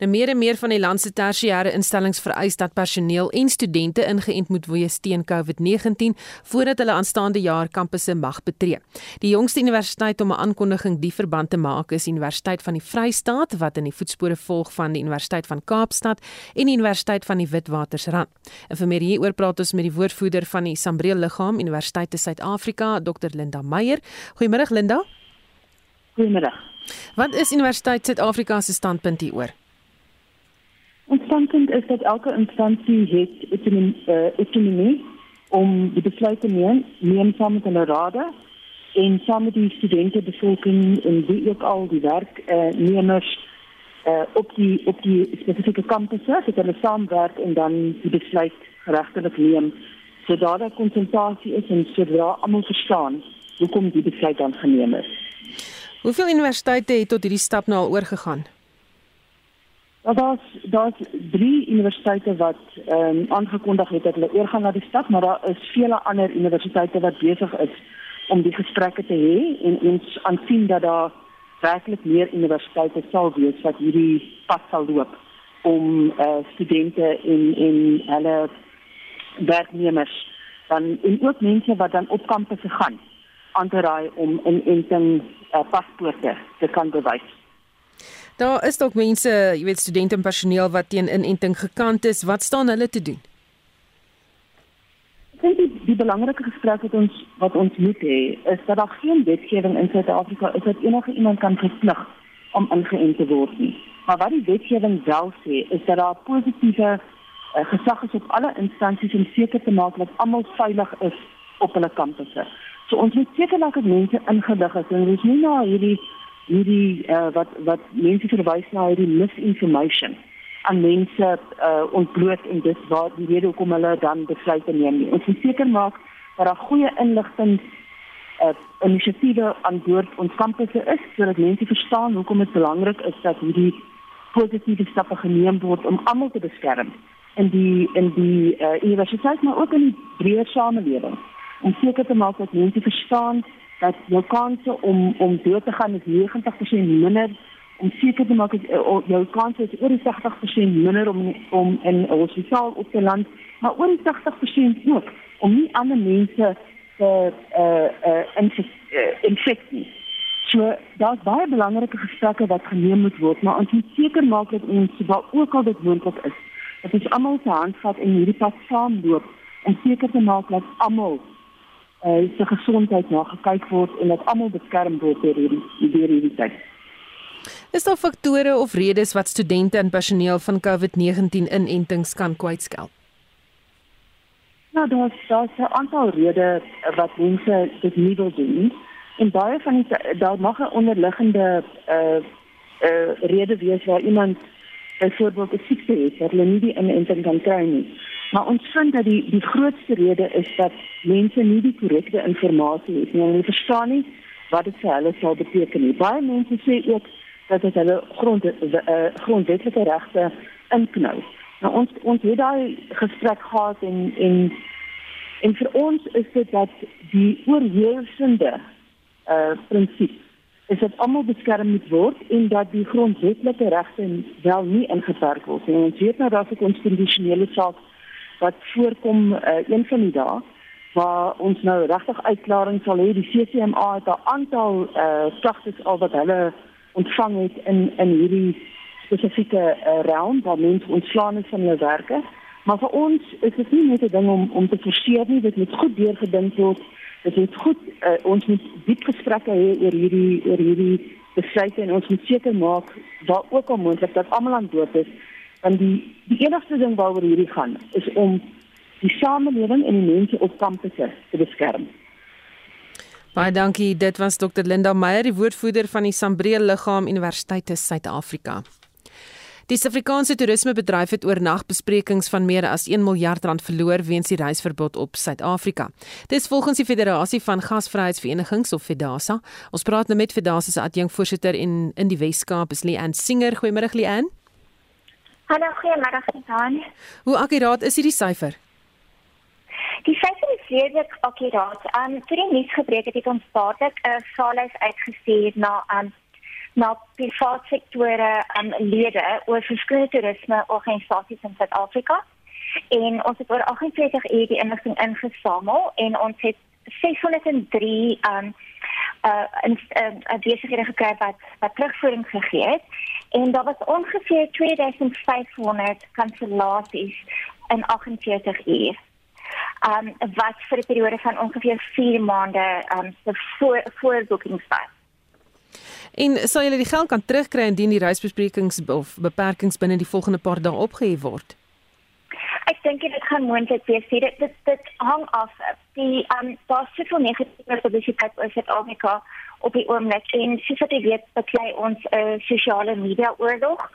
Nou meer en meer van die land se tersiêre instellings vereis dat personeel en studente ingeënt moet wees teen COVID-19 voordat hulle aanstaande jaar kampusse mag betree. Die jongste universiteit om 'n aankondiging die verband te maak is Universiteit van die Vrystaat wat in die voetspore volg van die Universiteit van Kaapstad en die Universiteit van die Witwatersrand. En vir meer hieroor praat ons met die woordvoerder van die Sambreel Liggaam Universiteit in Suid-Afrika, Dr Linda Meyer. Goeiemôre Linda. Goeiemôre. Wat is Universiteit Suid-Afrika se standpunt hieroor? Ons standpunt is dat elke instansie het autonomie uh, om die besluit te neem, neem saam met hulle rade en saam met die studente bevolking en wie ook al die werknemers uh, uh, op die op die spesifieke kampusse dat hulle saamwerk en dan die besluit regtelik neem sodat daar konsentrasie is en sodat almal verstaan hoekom die besluit dan geneem is. Hoeveel universiteite het tot hierdie stap nou al oorgegaan? Daar was daar's drie universiteite wat ehm um, aangekondig het dat hulle oorgaan na die stap, maar daar is vele ander universiteite wat besig is om die gesprekke te hê en ons aansien dat daar werklik meer universiteite sal wees wat hierdie pad sal loop om eh uh, studente en en hulle werknemers dan en ook mense wat dan op kampusse gaan aan te raai om in enting uh, paspoorte te kan bewys. Daar is dalk mense, jy weet studente en personeel wat teen inenting gekant is. Wat staan hulle te doen? Ek dink die, die belangrike gesprek wat ons wat ons moet hê, is dat daar geen wetgewing in Suid-Afrika is dat enige iemand kan verplig om ingeënt te word nie. Maar wat die wetgewing wel sê, is dat daar positiewe uh, gesag is op alle instansies om seker te maak dat almal veilig is op hulle kampusse. So ons moet seker maak dat mense ingelig is en dis nie nou hierdie hierdie uh, wat wat mense verwys na hierdie misinformation aan mense uh, ontbloot en dis waar die rede hoekom hulle dan besluite neem. Ons moet seker maak dat daar goeie inligting uh, inisiatiewe aan boord ons kampusse is sodat mense verstaan hoekom dit belangrik is dat hierdie positiewe stappe geneem word om almal te beskerm in die in die uh, universiteit maar ook in die breër samelewing om seker te maak dat mense verstaan dat jou kanse om om dood te gaan is 90% minder om seker te maak dat uh, jou kanse is oor 60% minder om om in 'n hospitaal op te land maar oor 60% ook om nie ander mense te uh uh infeksie. So daar's baie belangrike gesprekke wat geneem moet word, maar ons moet seker maak dat ons waar ook al dit moontlik is, dat ons almal se hand vat en hierdie pad saamloop en seker te maak dat almal uh se gesondheid na gekyk word en dat almal beskerm word deur hierdie deur hierdie tyd. Is daar faktore of redes wat studente en personeel van COVID-19 inentings kan kwytskelp? Nou, daar's daar's 'n aantal redes wat mense dit nie wil doen. En baie van die daar mag 'n onderliggende uh uh rede wees waar iemand byvoorbeeld 'n siekte het wat hulle nie die inenting kan kry nie. Maar ons vind dat die die grootste rede is dat mense nie die korrekte inligting het nie. Hulle verstaan nie wat dit vir hulle sal beteken nie. Baie mense sê ook dat dit hulle grond uh, grondwetlike regte inknou. Nou ons ons het daai gesprek gehad en en en vir ons is dit dat die oorheersende uh prinsip is dat almal beskerm moet word en dat die grondwetlike regte wel nie ingeperk word nie. Ons weet nou dat 'n konstitusionele saak wat voorkom uh, een van die dae waar ons nou regtig uitklaring sal hê. Die CCMA het 'n aantal uh klagtes al wat hulle ontvang het in in hierdie spesifieke uh, realm waar mense ontslaan is van hulle werke. Maar vir ons is dit nie net 'n ding om om te forceer nie dit moet goed deurgedink word. Dit moet goed uh, ons moet diep gesprekke hê oor hierdie oor hierdie besluite en ons moet seker maak waar ook al moontlik dat almal aan boord is want die die enigste ding waaroor hierdie gaan is om die samelewing en die mense op kampusse te beskerm. Baie dankie. Dit was Dr Linda Meyer, die woordvoerder van die Sambreel Liggaam Universiteit in Suid-Afrika. Die Suid-Afrikaanse toerismebedryf het oornag besprekings van meer as 1 miljard rand verloor weens die reisverbod op Suid-Afrika. Dis volgens die Federasie van Gasvryheidsverenigings of FEDASA. Ons praat nou met FEDASA se adjunkvoorsitter in in die Wes-Kaap, is Leanne Singer. Goeiemôre Leanne. Hallo, goeiemôre Susan. Hoe akkuraat is hierdie syfer? Die syfer is redelik akkuraat. Um vir die nuusgebrek het ons dadelik 'n uh, saalhuis uitgestuur na um na private sektore um lede oor verskillende toerisme organisasies in Suid-Afrika. En ons het oor 48 uur die inligting ingesamel en ons het 603 um uh in 'n uh, besighede gekry wat wat terugvoering gegee het en daar was ongeveer 2500 kansellasies in 48 uur. Um wat vir 'n periode van ongeveer 4 maande um se voor voorboekings was. En sal julle die geld kan terugkry indien die reisbesprekings of beperkings binne die volgende paar dae opgehef word? Ek dink dit gaan moontlik wees. Dit dit dit hang af. Die um daar's soveel negatiewe publisiteit oor Suid-Afrika op die oomblik en soos wat jy weet, beklei ons 'n uh, sosiale media oorlog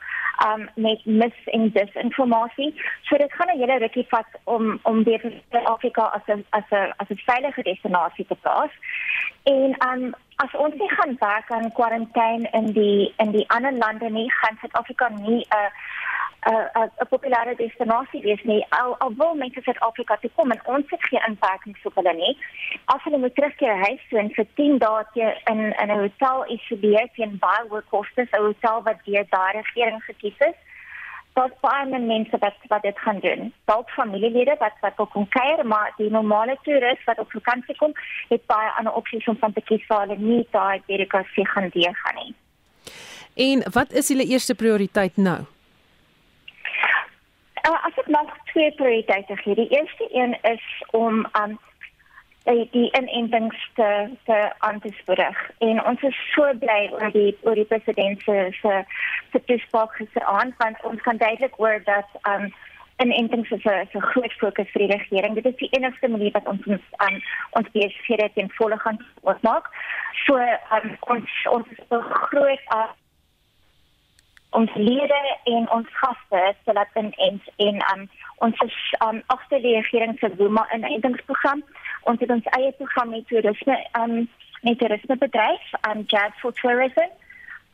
um met mis en disinformasie. So dit gaan 'n hele rukkie vat om om weer Suid-Afrika as 'n as 'n as 'n veilige destinasie te plaas. En um as ons nie gaan werk aan kwarantyne in die in die ander lande nie, gaan Suid-Afrika nie 'n uh, 'n populêre destinasie wees nie. Al al wil mense Suid-Afrika toe kom en ons het geen inperkings op hulle nie. As hulle moet terugkeer huis toe en vir 10 dae in in 'n hotel isoleer teen baie hoë kostes, 'n hotel wat deur daai regering gekies is, dan baie mense wat wat dit gaan doen. Dalk familielede wat wat wil kom kuier, maar die normale toerist wat op vakansie kom, het baie ander opsies om van te kies vir hulle nie daai dedikasie gaan deur gaan nie. En wat is julle eerste prioriteit nou? Uh, as ek nog twee prioriteite gee. Die eerste een is om um die, die inentings te te aan te spoedig. En ons is so bly oor die oor die president se se toespraak gisteraand want ons kan duidelik hoor dat um inentings is 'n so groot fokus vir die regering. Dit is die enigste manier wat ons ons um, ons besighede ten volle gaan oopmaak. So um, ons ons is groot uh, ons lede en ons gaste laat in en en um, ons is um, regering se Zuma inentingsprogram. Ons het ons eie program met toerisme um, met toerisme bedryf, um, Jazz for Tourism.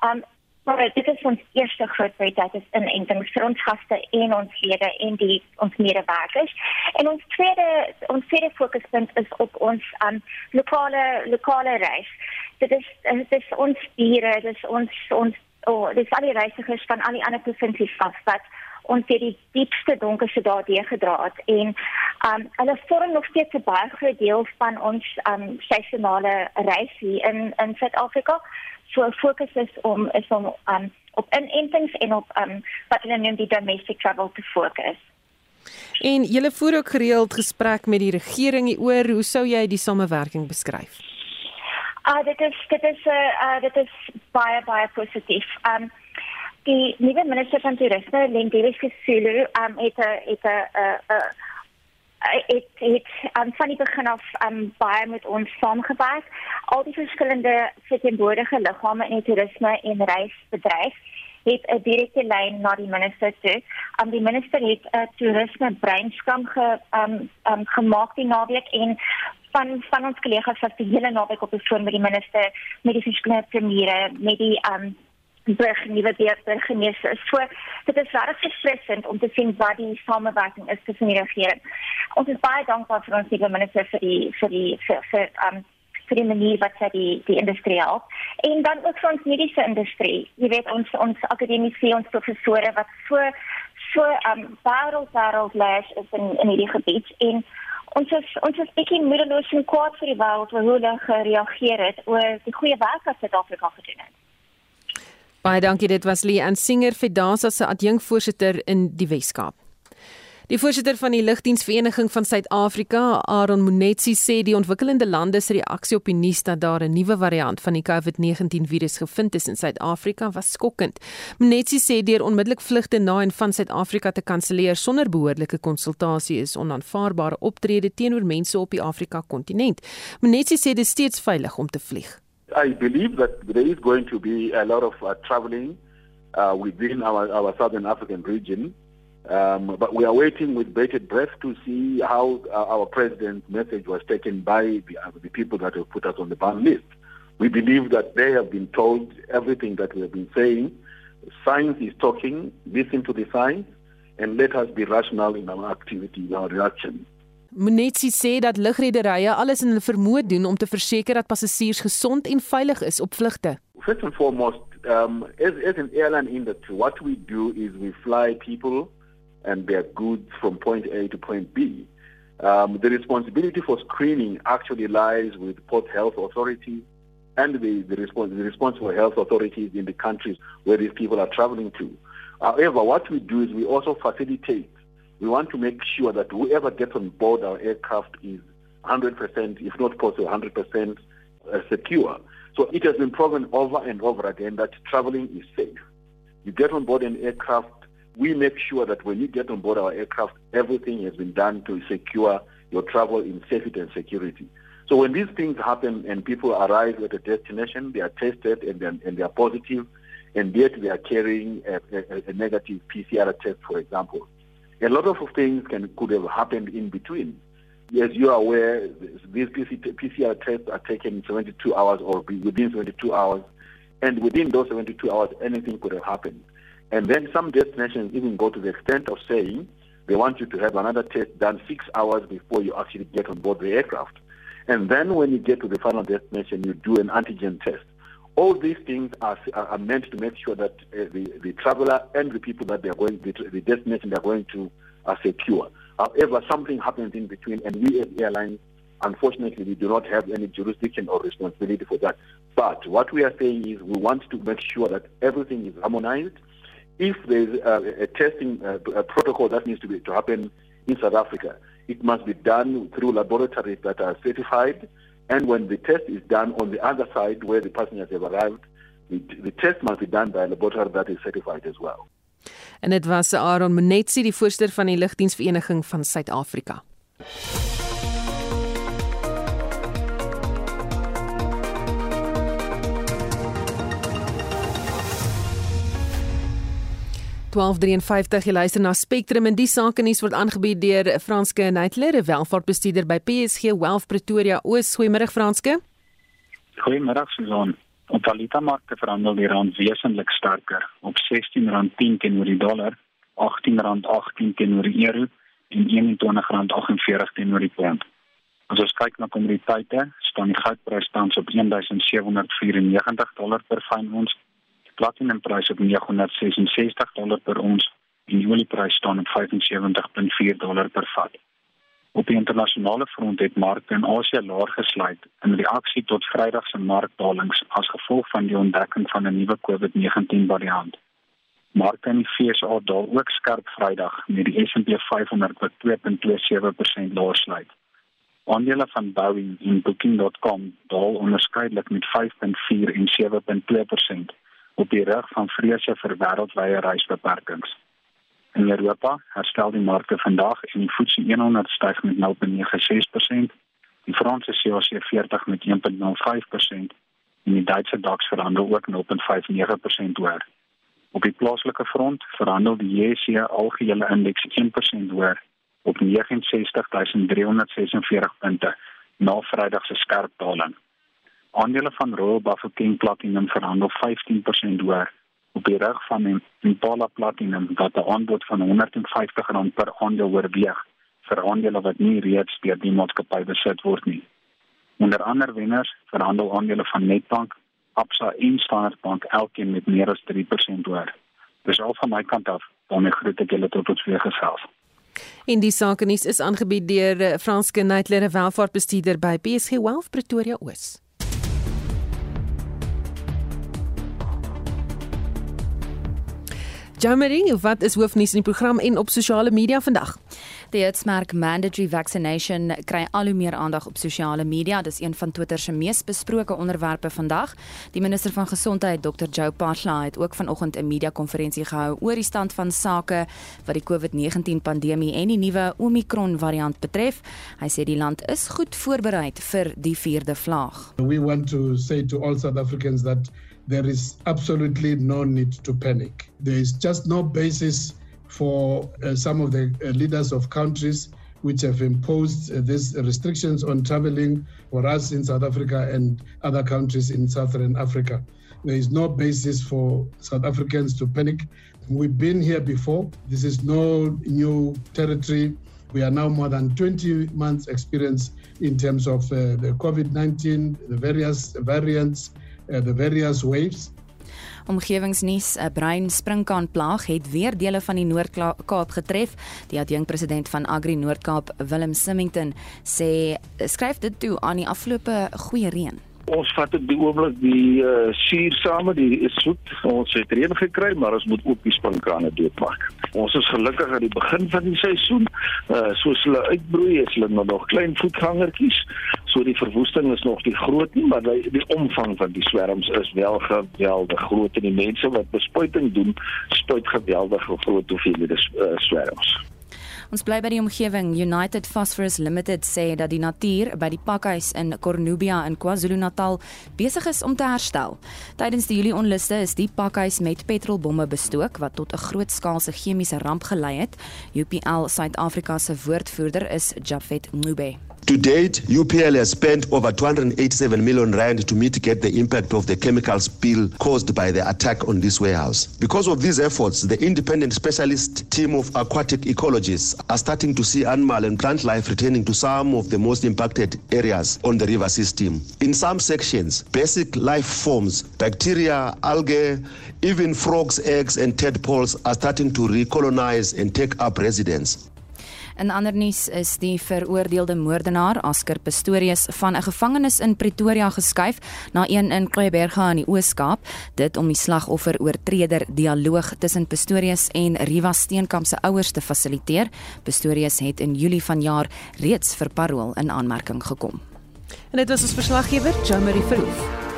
Um, Maar dit is ons eerste groot prioriteit is inentings vir ons gaste en ons lede en die ons medewerkers. En ons tweede ons tweede fokuspunt is op ons um, lokale lokale reis. Dit is dit is ons diere, dit is ons ons oh, dit is al die reisigers van al die ander provinsies af wat ons het die diepste donkerste daardie gedra het en um hulle vorm nog steeds 'n baie groot deel van ons um seisonale reis hier in in Suid-Afrika so fokus is om is om um, op inentings en op um, wat hulle noem die domestic travel te fokus. En julle voer ook gereeld gesprek met die regering oor hoe sou jy die samewerking beskryf? Ah dit is dit is 'n uh, uh, dit is baie baie positief. Um die nuwe minister van toerisme, Lendile Sisulu, um het 'n het 'n het het um, van die begin af um, baie met ons saamgewerk. Al die verskillende verteenwoordigende liggame in toerisme en reisbedryf het 'n direkte lyn na die minister toe. Um, die minister het 'n toerisme breinskam ge, um, um, gemaak die naweek en van van ons kollegas was die hele naweek op die foon met die minister, met die verskillende premiere, met die um, burg nuwe burgemeester. So dit is regtig verfrissend om te sien wat die samewerking is tussen die regering. Ons is baie dankbaar vir ons nuwe minister vir die vir die vir, vir um vir die manier wat sy die die industrie help en dan ook vir ons mediese industrie. Jy weet ons ons akademiese ons professore wat so so um wêreld wêreld lees is in in hierdie gebied en ons is ons is bietjie moedeloos en kwaad vir die wêreld hoe hulle gereageer het oor die goeie werk wat Suid-Afrika gedoen het. Baie dankie, dit was Lee en Singer Fedasa se adjunkvoorsitter in die Weskaap. Die voorsitter van die Lugdiensvereniging van Suid-Afrika, Aaron Munetsi, sê die ontwikkelende lande se reaksie op die nuus dat daar 'n nuwe variant van die COVID-19 virus gevind is in Suid-Afrika was skokkend. Munetsi sê deur onmiddellik vlugte na en van Suid-Afrika te kanselleer sonder behoorlike konsultasie is onaanvaarbare optrede teenoor mense op die Afrika-kontinent. Munetsi sê dit is steeds veilig om te vlieg. I believe that there is going to be a lot of uh, traveling uh, within our, our southern African region. Um, but we are waiting with bated breath to see how uh, our president's message was taken by the, uh, the people that have put us on the ban list. We believe that they have been told everything that we have been saying. Science is talking, listen to the science, and let us be rational in our activity, in our reaction. Munetsi sê dat lugrederye alles in hulle vermoë doen om te verseker dat passasiers gesond en veilig is op vlugte. First and foremost, um, as, as an airline industry, what we do is we fly people and their goods from point A to point B. Um, the responsibility for screening actually lies with port health authorities and the, the, respons- the responsible health authorities in the countries where these people are traveling to. However, what we do is we also facilitate we want to make sure that whoever gets on board our aircraft is 100%, if not possible, 100% uh, secure. So it has been proven over and over again that traveling is safe. You get on board an aircraft, we make sure that when you get on board our aircraft, everything has been done to secure your travel in safety and security. So when these things happen and people arrive at a destination, they are tested and, and they are positive, and yet they are carrying a, a, a negative PCR test, for example a lot of things can could have happened in between. As you are aware, these PCR tests are taken in 72 hours or within 72 hours, and within those 72 hours, anything could have happened. And then some destinations even go to the extent of saying they want you to have another test done six hours before you actually get on board the aircraft. And then when you get to the final destination, you do an antigen test. All these things are, are meant to make sure that uh, the, the traveler and the people that they are going, the, the destination they are going to are secure. However, something happens in between, and we as airlines, unfortunately, we do not have any jurisdiction or responsibility for that. But what we are saying is we want to make sure that everything is harmonized. If there is a, a testing uh, a protocol that needs to be to happen in South Africa, it must be done through laboratories that are certified and when the test is done on the other side where the passengers have arrived, the, the test must be done by a laboratory that is certified as well. En dit was Aaron Monetsi, die voorsteur van die Lugdiensvereniging van Suid-Afrika. 1253 jy luister na Spectrum en die sake nuus word aangebied deur Franske Neitler, welvaartbestuurder by PSG Wealth Pretoria. Oos, goeiemôre Franske. Goeiemôre Susan. Op valita markte verhandel die rand wesentlik sterker op R16.10 teenoor die dollar, R18.18 teenoor die euro en R21.48 teenoor die pond. As ons kyk na kommoditeite, staan die goudprys tans op 1794 dollar per fyn ons platinumprys op 966 dollar per ons en die olieprys staan op 75.4 dollar per vat. Op die internasionale front het markte in Asië laag gesluit in reaksie tot Vrydag se markdalings as gevolg van die ontdekking van 'n nuwe COVID-19 variant. Markte in die VSA daal ook skerp Vrydag met die S&P 500 wat 2.27% laag sluit. Aandele van Boeing en Booking.com daal onderskeidelik met 5.4 en 7.2% op die rug van vrese vir wêreldwye reisbeperkings. In Europa herstel die markte vandag en die FTSE 100 styg met 0.96%, die Franse CAC 40 met 1.05% en die Duitse DAX verhandel ook 0.59% hoër. Op die plaaslike front verhandel die JSE algehele indeks 1% hoër op 69346 punte na Vrydag se skerp daling. Aandele van Royal Bafokeng Platinum verhandel 15% hoër op die rug van Impala Platinum wat 'n aanbod van R150 per aandeel oorweeg vir aandele wat nie reeds deur die maatskappy besit word nie. Onder ander wenners verhandel aandele van Nedbank, Absa en Standard Bank elkeen met meer as 3% hoër. Dis al van my kant af, dan my groete julle tot ons weer gesels. In die sake nuus is aangebied deur eh, Franske Neitler, welvaartbestuurder by PSG Wealth Pretoria Oos. Jamari, wat is hoofnuus in die program en op sosiale media vandag? Die hitsmerk mandatory vaccination kry al hoe meer aandag op sosiale media. Dis een van Twitter se mees besproke onderwerpe vandag. Die minister van gesondheid, Dr. Joe Phaahla, het ook vanoggend 'n media-konferensie gehou oor die stand van sake wat die COVID-19 pandemie en die nuwe Omicron variant betref. Hy sê die land is goed voorberei vir die vierde vlaag. We want to say to all South Africans that there is absolutely no need to panic. There is just no basis for uh, some of the uh, leaders of countries which have imposed uh, these restrictions on traveling for us in South Africa and other countries in Southern Africa. There is no basis for South Africans to panic. We've been here before. This is no new territory. We are now more than 20 months experience in terms of uh, the COVID-19, the various variants, uh, the various waves. Omgewingsnuus: 'n bruin sprinkaanplaag het weer dele van die Noord-Kaap getref. Die adjunkpresident van Agri Noord-Kaap, Willem Simington, sê skryf dit toe aan die afgelope goeie reën. Ons vat op die oomblik die uh, suur same, die soet. Ons het reën gekry, maar ons moet ook die sprinkrane doodmaak. Ons is gelukkig aan die begin van die seisoen. Uh soos hulle uitbroei, is hulle nog klein voetgangertjies. So die verwoesting is nog nie groot nie, maar die, die omvang van die swerms is wel geweldig groot en die mense wat bespuiting doen, spuit geweldig groot hoeveelhede uh, swerms. Ons bly by die omgewing. United Phosphorus Limited sê dat die natuur by die pakhuis in Cornubia in KwaZulu-Natal besig is om te herstel. Tydens die Julie onluste is die pakhuis met petrolbomme bestook wat tot 'n grootskaalse chemiese ramp gelei het. UPL Suid-Afrika se woordvoerder is Jafet Ngube. To date, UPL has spent over 287 million rand to mitigate the impact of the chemical spill caused by the attack on this warehouse. Because of these efforts, the independent specialist team of aquatic ecologists are starting to see animal and plant life returning to some of the most impacted areas on the river system. In some sections, basic life forms, bacteria, algae, even frogs' eggs and tadpoles are starting to recolonize and take up residence. In ander nuus is die veroordeelde moordenaar Asker Pistorius van 'n gevangenis in Pretoria geskuif na een in Kleiberga in die Oos-Kaap, dit om die slagoffer oortreder dialoog tussen Pistorius en Riva Steenkamp se ouers te fasiliteer. Pistorius het in Julie vanjaar reeds vir parol in aanmerking gekom. En dit was ons verslaggewer, Jean-Marie Verhoef.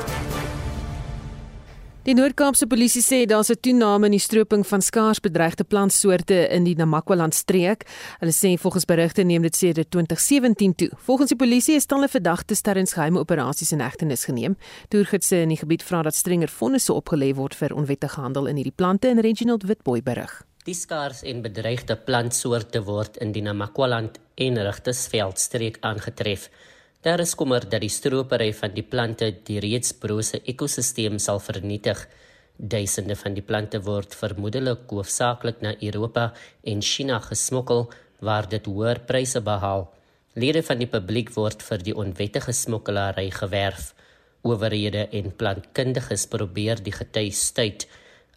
Die Noord-Kaapse polisie sê daar's 'n toename in die stroping van skaars bedreigde plantsoorte in die Namakwa-land streek. Hulle sê volgens berigte neem dit sedert 2017 toe. Volgens die polisie is talle verdagtes tydens geheime operasies in hegtenis geneem. Toergidse in die gebied vra dat strenger vonnisse opgelê word vir onwettige handel in hierdie plante en Reginald Witboy berig. Die skaars en bedreigde plantsoorte word in die Namakwa-land en Richtersveldstreek aangetref. Daar is kommer dat die stropery van die plante die reeds brose ekosisteem sal vernietig. Duisende van die plante word vermoedelik hoofsaaklik na Europa en China gesmokkel waar dit hoër pryse behaal. Lede van die publiek word vir die onwettige smokkelary gewerf. Owerhede en plantkundiges probeer die gety stuit.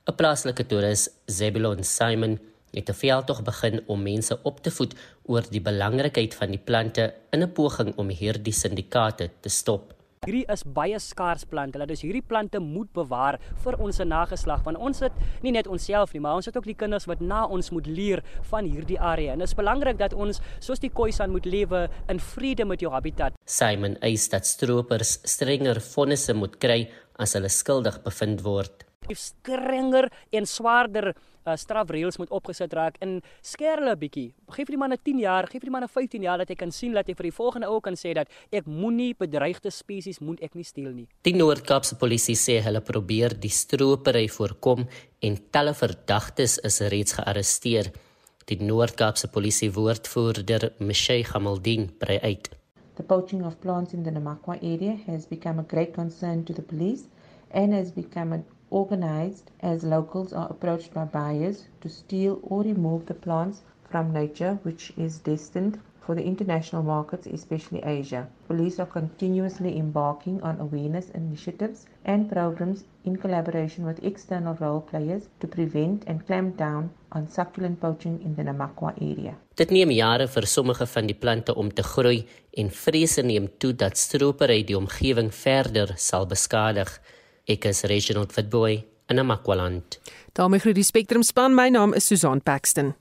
'n Plaaslike toerist, Zebulon Simon, het 'n veldtog begin om mense op te voed oor die belangrikheid van die plante in 'n poging om hierdie syndikaate te stop. Hierdie is baie skaars plante. Hulle dus hierdie plante moet bewaar vir ons nageslag want ons het nie net onsself nie, maar ons het ook die kinders wat na ons moet leer van hierdie area. En dit is belangrik dat ons soos die Khoisan moet lewe in vrede met jou habitat. Simon eis dat stroopers strenger vonnisse moet kry as hulle skuldig bevind word. Strenger en swaarder uh, strafreëls moet opgesit raak in skerle bietjie. Geef vir die manne 10 jaar, geef vir die manne 15 jaar dat jy kan sien dat jy vir die volgende ou kan sê dat ek moenie bedreigde spesies moet ek nie steel nie. Die Noord-Kaapse polisie sê hulle probeer die stropery voorkom en talle verdagtes is reeds gearresteer. Die Noord-Kaapse polisie woordvoerder, Michelle Gamaldin, brei uit. The poaching of plants in the Namakwa area has become a great concern to the police and has become a organized as locals are approached by buyers to steal or remove the plants from nature which is destined for the international markets, especially Asia. Police are continuously embarking on awareness initiatives and programs in collaboration with external role players to prevent and clamp down on succulent poaching in the Namakwa area. Dit neem jare vir sommige van die plante om te groei en vrese neem toe dat stropery die omgewing verder sal beskadig. Ek is Reginald Witboy in Amakwaland. daarmee groet die Spectrum span. My naam is Susan Paxton.